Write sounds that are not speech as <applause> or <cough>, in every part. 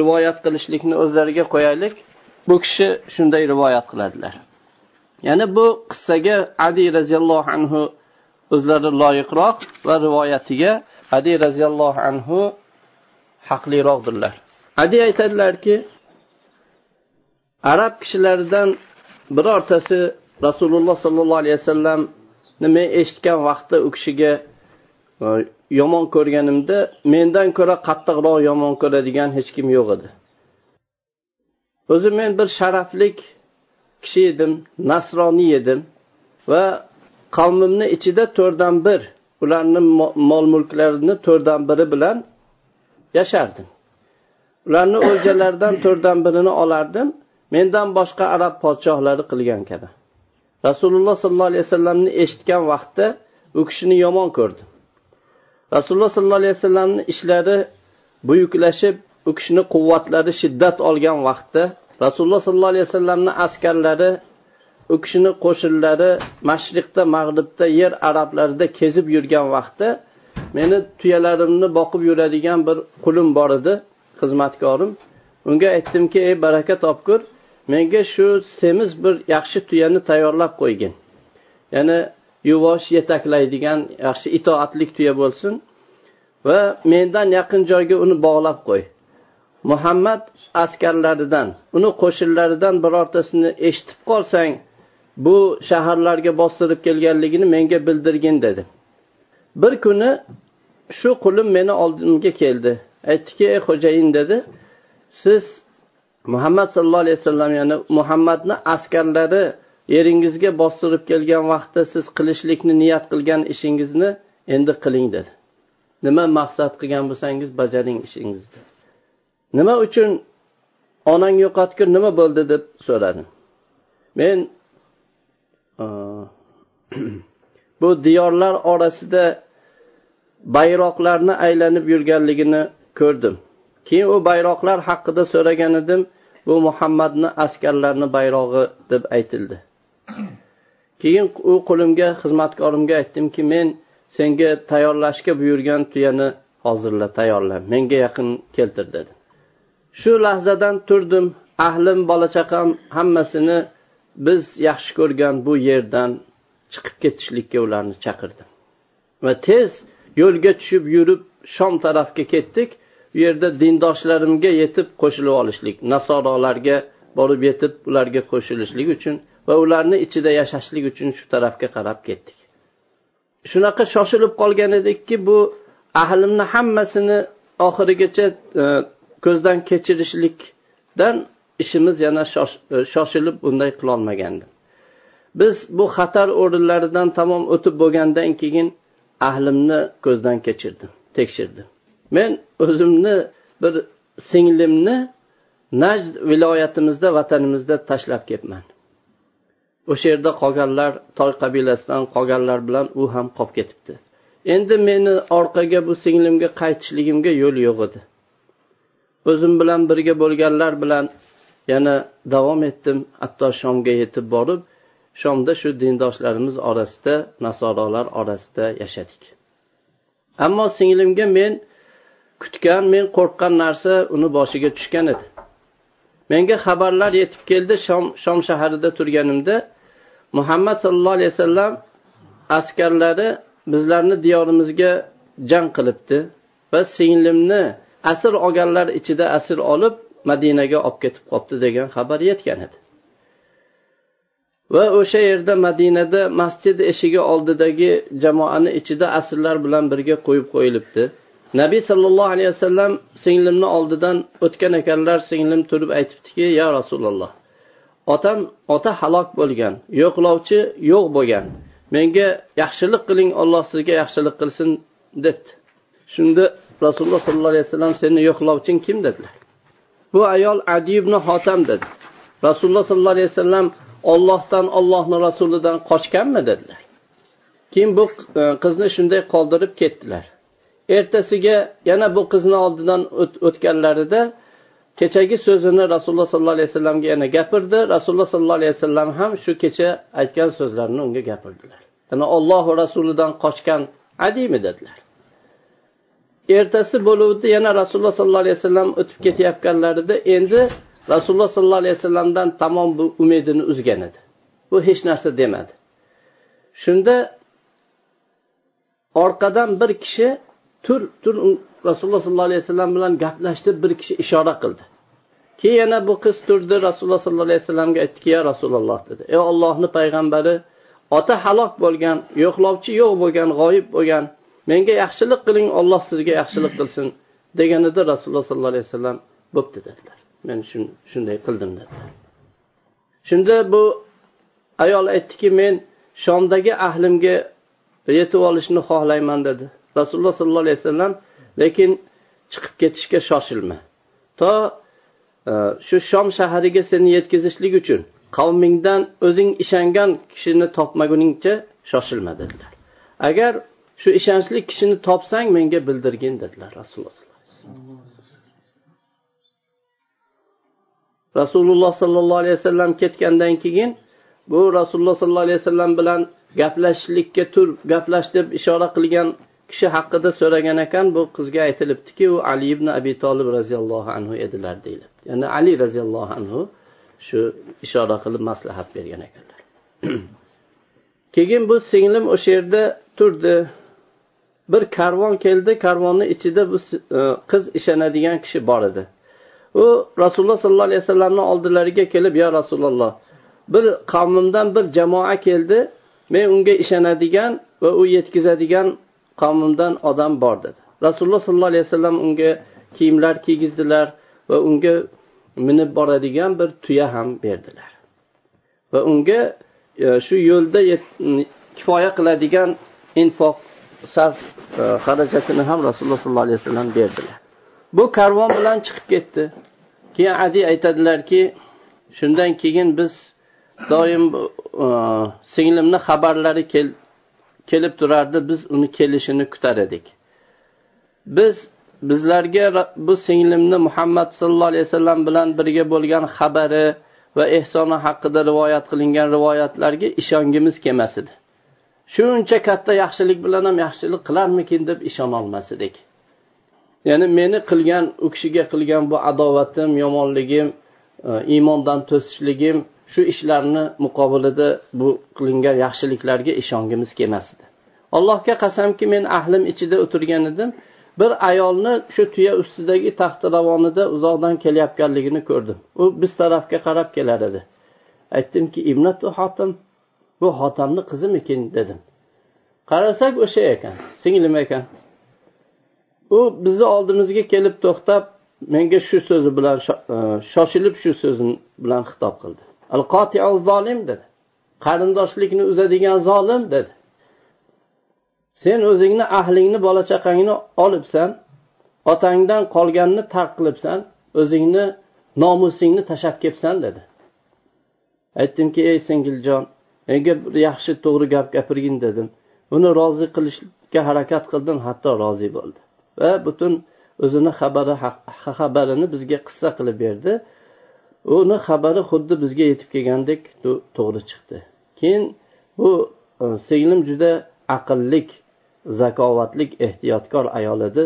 rivoyat qilishlikni o'zlariga qo'yaylik. Bu kishi shunday rivoyat qiladilar. Ya'ni bu qissaga adi roziyallohu anhu o'zlari loyiqroq va rivoyatiga adi roziyallohu anhu haqliroqdirlar. Adi aytadilarki arab kishilaridan birortasi rasululloh sollallohu alayhi vasallamni men eshitgan vaqtda u kishiga yomon ko'rganimda mendan ko'ra qattiqroq yomon ko'radigan hech kim yo'q edi. O'zi men bir sharaflik kishi edim nasroniy edim va qavmimni ichida to'rtdan bir ularni mol mulklarini to'rtdan biri bilan yashardim. Ularni o'ljalaridan <coughs> to'rtdan birini olardim mendan boshqa arab podshohlari qilgan kabi. Rasululloh sollallohu alayhi vasallamni eshitgan vaqtda u kishini yomon ko'rdim rasululloh sollallohu alayhi vasallamni ishlari buyuklashib u kishini quvvatlari shiddat olgan vaqtda. Rasululloh sollallohu alayhi vasallamni askarlari u kishini qo'shinlari mashriqda mag'ribda yer arablarida kezib yurgan vaqtda meni tuyalarimni boqib yuradigan bir qulim bor edi xizmatkorim. Unga aytdimki ey baraka topkur menga shu semiz bir yaxshi tuyani tayyorlab qo'ygin. Ya'ni yuvosh yetaklaydigan yaxshi itoatlik tuya bo'lsin. Va mendan yaqin joyga uni bog'lab qo'y. Muhammad askarlaridan uni qo'shinlaridan birortasini eshitib qolsang bu shaharlarga bostirib kelganligini menga bildirgin dedi. Bir kuni shu qulim meni oldimga keldi. Aytdiki ey xo'jayin dedi. Siz muhammad sallallohu alayhi vasallam ya'ni muhammadni askarlari eringizga bostirib kelgan vaqtda siz qilishlikni niyat qilgan ishingizni endi qiling dedi. Nima maqsad qilgan bo'lsangiz bajaring ishingizni. Nima uchun onang yo'qotgin nima bo'ldi deb so'radim. Men <clears throat> bu diyorlar orasida bayroqlarni aylanib yurganligini ko'rdim. Keyin u bayroqlar haqida so'ragan edim bu muhammadni askarlarini bayrog'i deb aytildi. <coughs> keyin u qo'limga xizmatkorimga aytdimki men senga tayyorlashga buyurgan tuyani hozirla tayyorla menga yaqin keltir dedi. Shu lahzadan turdim ahlim bola chaqam hammasini biz yaxshi ko'rgan bu yerdan chiqib ketishlikka ularni chaqirdim. Va tez yo'lga tushib yurib shom tarafga ketdik. U yerda dindoshlarimga yetib qo'shilib olishlik nasorolarga borib yetib ularga qo'shilishlik uchun va ularni ichida yashashlik uchun shu tarafga qarab ketdik. Shunaqa shoshilib qolgan edikki bu ahlimni hammasini oxirigacha e, ko'zdan kechirishlikdan ishimiz yana e, shoshilib bunday qilolmagandi. Biz bu xatar o'rinlaridan tamom o'tib bo'lgandan keyin ahlimni ko'zdan kechirdim tekshirdim. Men o'zimni bir singlimni najd viloyatimizda vatanimizda tashlab kelibman o'sha yerda qolganlar toy qabilasidan qolganlar bilan u ham qolib ketibdi. Endi meni orqaga bu singlimga qaytishligimga yo'l yo'q edi. O'zim bilan birga bo'lganlar bilan yana davom etdim. Hatto shomga yetib borib shomda shu dindoshlarimiz orasida nasorolar orasida yashadik. Ammo singlimga men kutgan men qo'rqqan narsa uni boshiga tushgan edi. Menga xabarlar yetib keldi. Shom shom shaharida turganimda muhammad sallallohu alayhi vasallam askarlari bizlarni diyorimizga jang qilibdi va singlimni asir olganlar ichida asir olib madinaga olib ketib qolibdi degan xabar yetgan edi. Va o'sha yerda madinada masjid eshigi oldidagi jamoani ichida asrlar bilan birga qo'yib qo'yilibdi. Nabiy sollallohu alayhi vasallam singlimni oldidan o'tgan ekanlar singlim turib aytibdiki ya rasululloh otam ota halok bo'lgan yo'qlovchi yo'q bo'lgan. Menga yaxshilik qiling olloh sizga yaxshilik qilsin debdi shunda rasululloh sollallohu alayhi vasallam seni yo'qlovching kim dedilar. Bu ayol adi ibn hotam dedi. Rasululloh sollallohu alayhi vasallam ollohdan ollohni rasulidan qochganmi dedilar. Keyin bu e, qizni shunday qoldirib ketdilar. Ertasiga yana bu qizni oldidan o'tganlarida kechagi so'zini rasululloh sollallohu alayhi vasallamga yana gapirdi. Rasululloh sollallohu alayhi vasallam ham shu kecha aytgan so'zlarini unga gapirdilar. Ya'ni ollohu rasulidan qochgan adimi dedilar. Ertasi bo'luvdi yana rasululloh sollallohu alayhi vasallam o'tib ketayotganlarida endi rasululloh sollallohu alayhi vasallamdan tamom bu umidini uzgan edi. Bu hech narsa demadi. Shunda orqadan bir kishi tur tur rasululloh sollallohu alayhi vasallam bilan gaplashdi bir kishi ishora qildi. Keyin yana bu qiz turdi rasululloh sollallohu alayhi vasallamga aytdiki ya rasululloh dedi. Ey ollohni payg'ambari ota halok bo'lgan yo'qlovchi yo'q bo'lgan g'oyib bo'lgan menga yaxshilik qiling olloh sizga yaxshilik qilsin deganida rasululloh sollallohu alayhi vasallam bo'pti dedilar. Men shunday qildim dedilar. Shunda bu ayol aytdiki men shomdagi ahlimga yetib olishni xohlayman dedi. Rasululloh sollallohu alayhi vasallam lekin chiqib ketishga shoshilma. To e, shu shom shahariga seni yetkazishlik uchun qavmingdan o'zing ishongan kishini topmaguningcha shoshilma dedilar. Agar shu ishonchli kishini topsang menga bildirgin dedilar rasululloh sallallohu alayhi vasallam. Rasululloh sollallohu alayhi vasallam ketgandan keyin bu rasululloh sollallohu alayhi vasallam bilan gaplashishlikka tur gaplash deb ishora qilgan kishi haqida so'ragan ekan bu qizga aytilibdiki u ali ibn abi tolib roziyallohu anhu edilar deyiladi. Ya'ni ali roziyallohu anhu shu ishora qilib maslahat bergan ekanlar. <clears throat> Keyin bu singlim o'sha yerda turdi. Bir karvon keldi karvonni ichida bu e, qiz ishonadigan kishi bor edi. U rasululloh sollallohu alayhi vasallamni oldilariga kelib yo rasululloh bir qavmimdan bir jamoa keldi men unga ishonadigan va u yetkazadigan qavmimdan odam bor dedi. Rasululloh sollallohu alayhi vasallam unga kiyimlar kiygizdilar va unga minib boradigan bir tuya ham berdilar. Va unga e, shu yo'lda kifoya qiladigan infoq sarf e, xarajatini ham rasululloh sollallohu alayhi vasallam berdilar. Bu karvon bilan chiqib ketdi. Keyin adi aytadilarki shundan keyin biz doim e, singlimni xabarlari kel, kelib turardi biz uni kelishini kutar edik. Biz bizlarga bu singlimni muhammad sallallohu alayhi vasallam bilan birga bo'lgan xabari va ehsoni haqida rivoyat qilingan rivoyatlarga ishongimiz kelmas edi. Shuncha katta yaxshilik bilan ham yaxshilik qilarmikin deb ishonolmas edik. Ya'ni meni qilgan u kishiga qilgan bu adovatim yomonligim e, iymondan to'sishligim shu ishlarni muqobilida bu qilingan yaxshiliklarga ishongimiz kelmasdi allohga qasamki men ahlim ichida o'tirgan edim bir ayolni shu tuya ustidagi taxtiravonida uzoqdan kelayotganligini ko'rdim. U biz tarafga qarab kelar edi. Aytdimki ibnatu xotim bu xotamni qizimikin dedim. Qarasak o'sha ekan singlim ekan. U bizni oldimizga kelib to'xtab menga shu so'zi bilan e, shoshilib shu so'zi bilan xitob qildi. Al qotiul zolim dedi. Qarindoshlikni uzadigan zolim dedi. Sen o'zingni ahlingni bola chaqangni olibsan otangdan qolganni tark qilibsan o'zingni nomusingni tashlab kelibsan dedi. Aytdimki ey singiljon menga bir yaxshi to'g'ri gap gapirgin dedim. Uni rozi qilishga harakat qildim hatto rozi bo'ldi. Va butun o'zini xabari xabarini bizga qissa qilib berdi. Uni xabari xuddi bizga yetib kelgandek to'g'ri chiqdi. Keyin bu e, singlim juda aqllik zakovatlik ehtiyotkor ayol edi.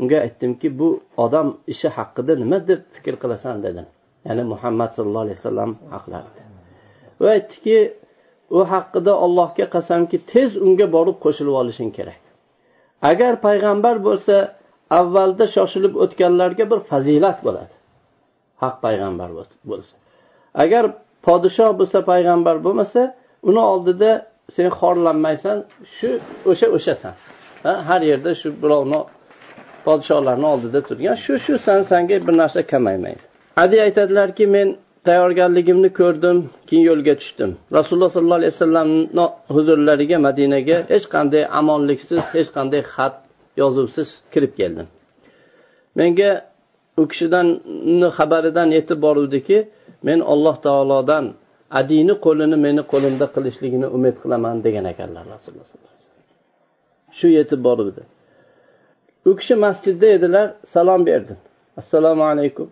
Unga aytdimki bu odam ishi haqida nima deb fikr qilasan dedim. Ya'ni muhammad sallallohu alayhi vasallam haqlarida. U aytdiki u haqida allohga qasamki tez unga borib qo'shilib olishing kerak. Agar payg'ambar bo'lsa avvalda shoshilib o'tganlarga bir fazilat bo'ladi. Haq payg'ambar bo'lsa. Agar podshoh bo'lsa payg'ambar bo'lmasa uni oldida sen xorlanmaysan shu o'sha o'shasan. Har yerda shu birovni podshohlarni oldida turgan shu shu san sanga bir narsa kamaymaydi. Adi aytadilarki men tayyorgarligimni ko'rdim keyin yo'lga tushdim. Rasululloh sollallohu alayhi vasallamni huzurlariga madinaga hech qanday amonliksiz hech qanday xat yozuvsiz kirib keldim. Menga u kishidan xabaridan yetib boruvdiki men alloh taolodan adini qo'lini meni qo'limda qilishligini umid qilaman degan ekanlar rasululloh sallallohu alayhi vasallam. Shu yetib boruvdi. U kishi masjidda edilar salom berdim assalomu alaykum.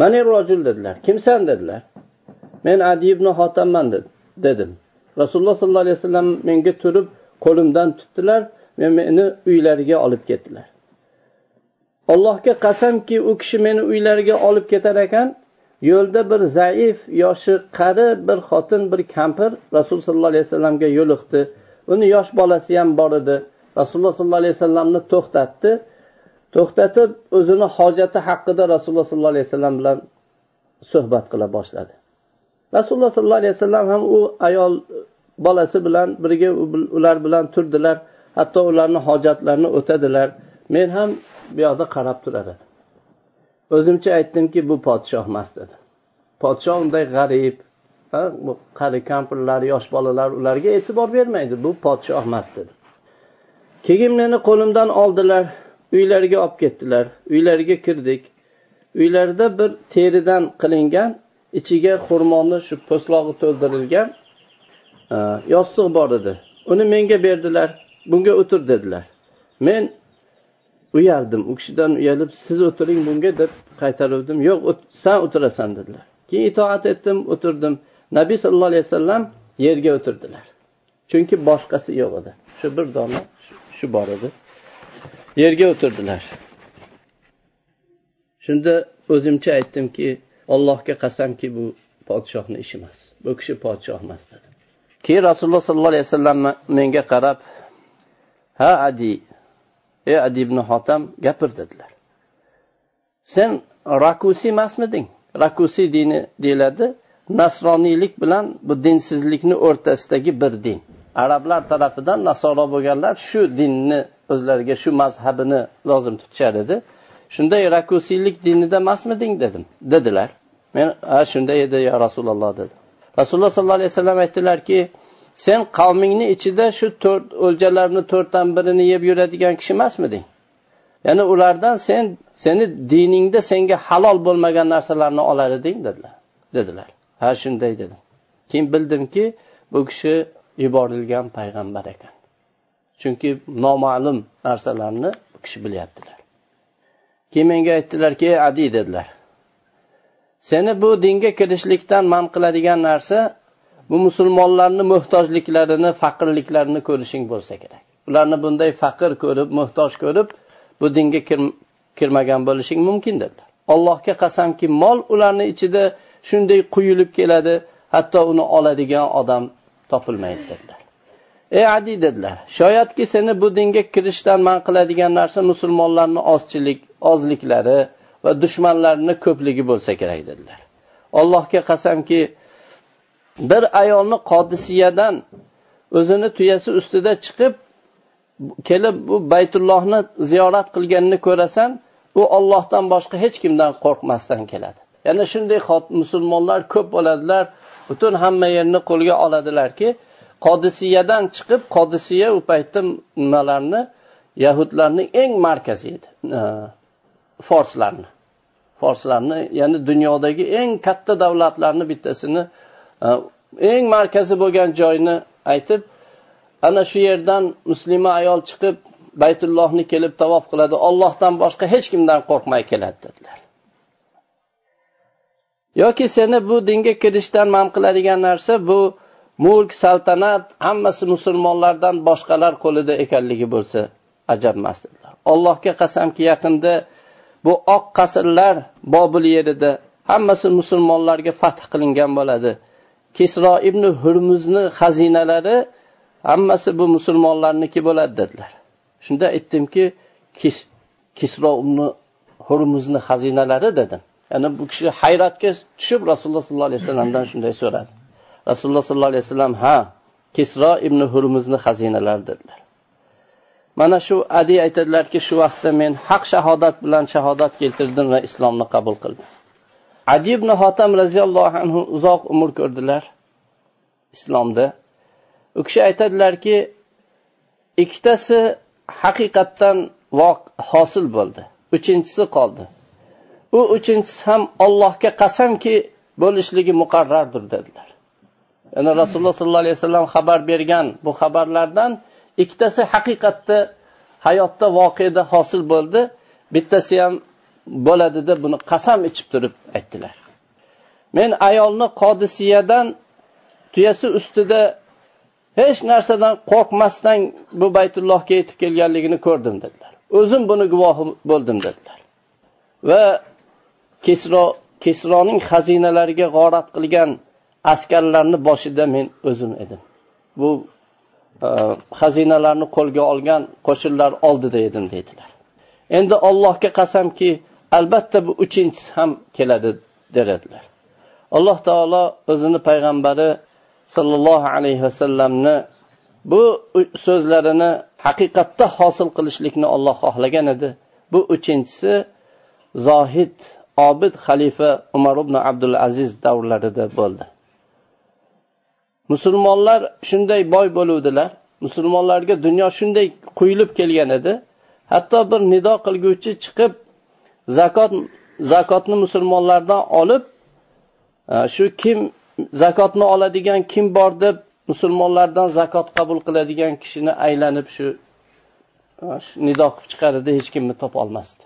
Mani rojul dedilar. Kimsan dedilar. Men adi ibn xotamman dedim. Rasululloh sollallohu alayhi vasallam menga turib qo'limdan tutdilar va meni uylariga olib ketdilar. Allohga qasamki u kishi meni uylariga olib ketar ekan yo'lda bir zaif yoshi qari bir xotin bir kampir rasululloh sollallohu alayhi vasallamga yo'liqdi uni yosh bolasi ham bor edi. Rasululloh sollallohu alayhi vasallamni to'xtatdi. To'xtatib o'zini hojati haqida rasululloh sollallohu alayhi vasallam bilan suhbat qila boshladi. Rasululloh sollallohu alayhi vasallam ham u ayol bolasi bilan birga ular bilan turdilar. Hatto ularni hojatlarini o'tadilar. Men ham bu yoqda qarab turar edi o'zimcha aytdimki bu podshoh emas dedi. Podshoh unday g'arib bu qari kampirlar yosh bolalar ularga e'tibor bermaydi. Bu podshoh emas dedi. Keyin meni qo'limdan oldilar uylariga olib ketdilar uylariga kirdik. Uylarida bir teridan qilingan ichiga xurmoni shu po'stlog'i to'ldirilgan e, yostiq bor edi uni menga berdilar bunga o'tir dedilar. Men uyaldim u kishidan uyalib siz o'tiring bunga deb qaytaruvdim. Yo'q san o'tirasan dedilar. Keyin itoat etdim o'tirdim. Nabiy sallallohu alayhi vasallam yerga o'tirdilar. Chunki boshqasi yo'q edi. Shu bir dona shu bor edi. Yerga o'tirdilar. Shunda o'zimcha aytdimki allohga qasamki bu podshohni ishi emas. Bu kishi podshoh emas dedim keyin rasululloh sollallohu alayhi vasallam menga qarab ha adi ey adi ibn hotam gapir dedilar sen rakusiy emasmiding? Rakusiy dini deyiladi nasroniylik bilan bu dinsizlikni o'rtasidagi bir din. Arablar tarafidan nasoro bo'lganlar shu dinni o'zlariga shu mazhabini lozim tutishar edi. Shunday rakusiylik dinida emasmiding? Dedim. Dedilar. Men ha shunday edi yo rasululloh dedi. Rasululloh sollallohu alayhi vasallam aytdilarki sen qavmingni ichida shu to'rt o'ljalarni to'rtdan birini yeb yuradigan kishi emasmiding ya'ni ulardan sen seni diningda senga halol bo'lmagan narsalarni olar eding dedilar dedilar. Ha shunday dedim. Keyin bildimki bu kishi yuborilgan payg'ambar ekan. Chunki noma'lum narsalarni bu kishi bilyaptilar. Keyin menga aytdilarki adi dedilar. Seni bu dinga kirishlikdan man qiladigan narsa bu musulmonlarni muhtojliklarini faqirliklarini ko'rishing bo'lsa kerak. Ularni bunday faqir ko'rib muhtoj ko'rib bu dinga kirmagan bo'lishing mumkin dedilar. Allohga qasamki mol ularni ichida shunday quyilib keladi hatto uni oladigan odam topilmaydi dedilar. Ey adi dedilar shoyatki seni bu dinga kirishdan man qiladigan narsa musulmonlarni ozchilik ozliklari va dushmanlarini ko'pligi bo'lsa kerak dedilar. Allohga qasamki bir ayolni qodisiyadan o'zini tuyasi ustida chiqib kelib bu baytullohni ziyorat qilganini ko'rasan u ollohdan boshqa hech kimdan qo'rqmasdan keladi. Ya'ni shunday musulmonlar ko'p bo'ladilar butun hamma yerni qo'lga oladilarki qodisiyadan chiqib qodisiya u paytda nimalarni yahudlarni eng markazi edi e, forslarni. Forslarni ya'ni dunyodagi eng katta davlatlarni bittasini Э, eng markazi bo'lgan joyni aytib ana shu yerdan muslima ayol chiqib baytullohni kelib tavof qiladi. Ollohdan boshqa hech kimdan qo'rqmay keladi dedilar. Yoki seni bu dinga kirishdan man qiladigan narsa bu mulk saltanat hammasi musulmonlardan boshqalar qo'lida ekanligi bo'lsa ajabmas dedilar. Allohga qasamki yaqinda bu oq qasrlar bobil yerida hammasi musulmonlarga fath qilingan bo'ladi. Kisro ibn hurmuzni xazinalari hammasi bu musulmonlarniki bo'ladi dedilar. Shunda aytdimki kisro ibn hurmuzni xazinalari dedim. Ya'ni bu kishi hayratga tushib rasululloh sollallohu alayhi vasallamdan shunday so'radi. Rasululloh sollallohu alayhi vasallam ha kisro ibn hurmuzni xazinalari dedilar. Mana shu adi aytadilarki shu vaqtda men haq shahodat bilan shahodat keltirdim va islomni qabul qildim. Adi ibn hotam roziyallohu anhu uzoq umr ko'rdilar islomda. U kishi aytadilarki ikkitasi haqiqatdan hosil bo'ldi uchinchisi qoldi. U uchinchisi ham ollohga qasamki bo'lishligi muqarrardir dedilar. Ya'ni rasululloh sollallohu alayhi vasallam xabar bergan bu xabarlardan ikkitasi haqiqatda hayotda voqeda hosil bo'ldi bittasi ham bo'ladi deb buni qasam ichib turib aytdilar. Men ayolni qodisiyadan tuyasi ustida hech narsadan qo'rqmasdan bu baytullohga yetib kelganligini ko'rdim dedilar. O'zim buni guvohi bo'ldim dedilar. Va kesro kesroning xazinalariga g'orat qilgan askarlarni boshida men o'zim edim. Bu e, xazinalarni qo'lga olgan qo'shinlar oldida edim deydilar. Endi allohga qasamki albatta bu uchinchisi ham keladi der alloh taolo o'zini payg'ambari sollallohu alayhi vasallamni bu so'zlarini haqiqatda hosil qilishlikni olloh xohlagan edi. Bu uchinchisi zohid obid xalifa umar ibn abdul aziz davrlarida bo'ldi. Musulmonlar shunday boy bo'luvdilar. Musulmonlarga dunyo shunday quyilib kelgan edi. Hatto bir nido qilguvchi chiqib zakot zakotni musulmonlardan olib e, shu kim zakotni oladigan kim bor deb musulmonlardan zakot qabul qiladigan kishini aylanib shu e, nido qilib chiqardi hech kimni topolmasdi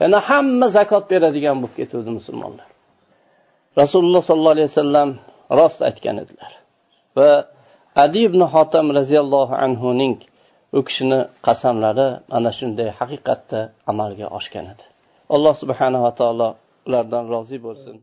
yana hamma zakot beradigan bo'lib ketuvdi musulmonlar. Rasululloh sollallohu alayhi vasallam rost aytgan edilar. Va adi ibn hotam roziyallohu anhuning u kishini qasamlari mana shunday haqiqatda amalga oshgan edi. Alloh subhanava taolo ulardan rozi bo'lsin.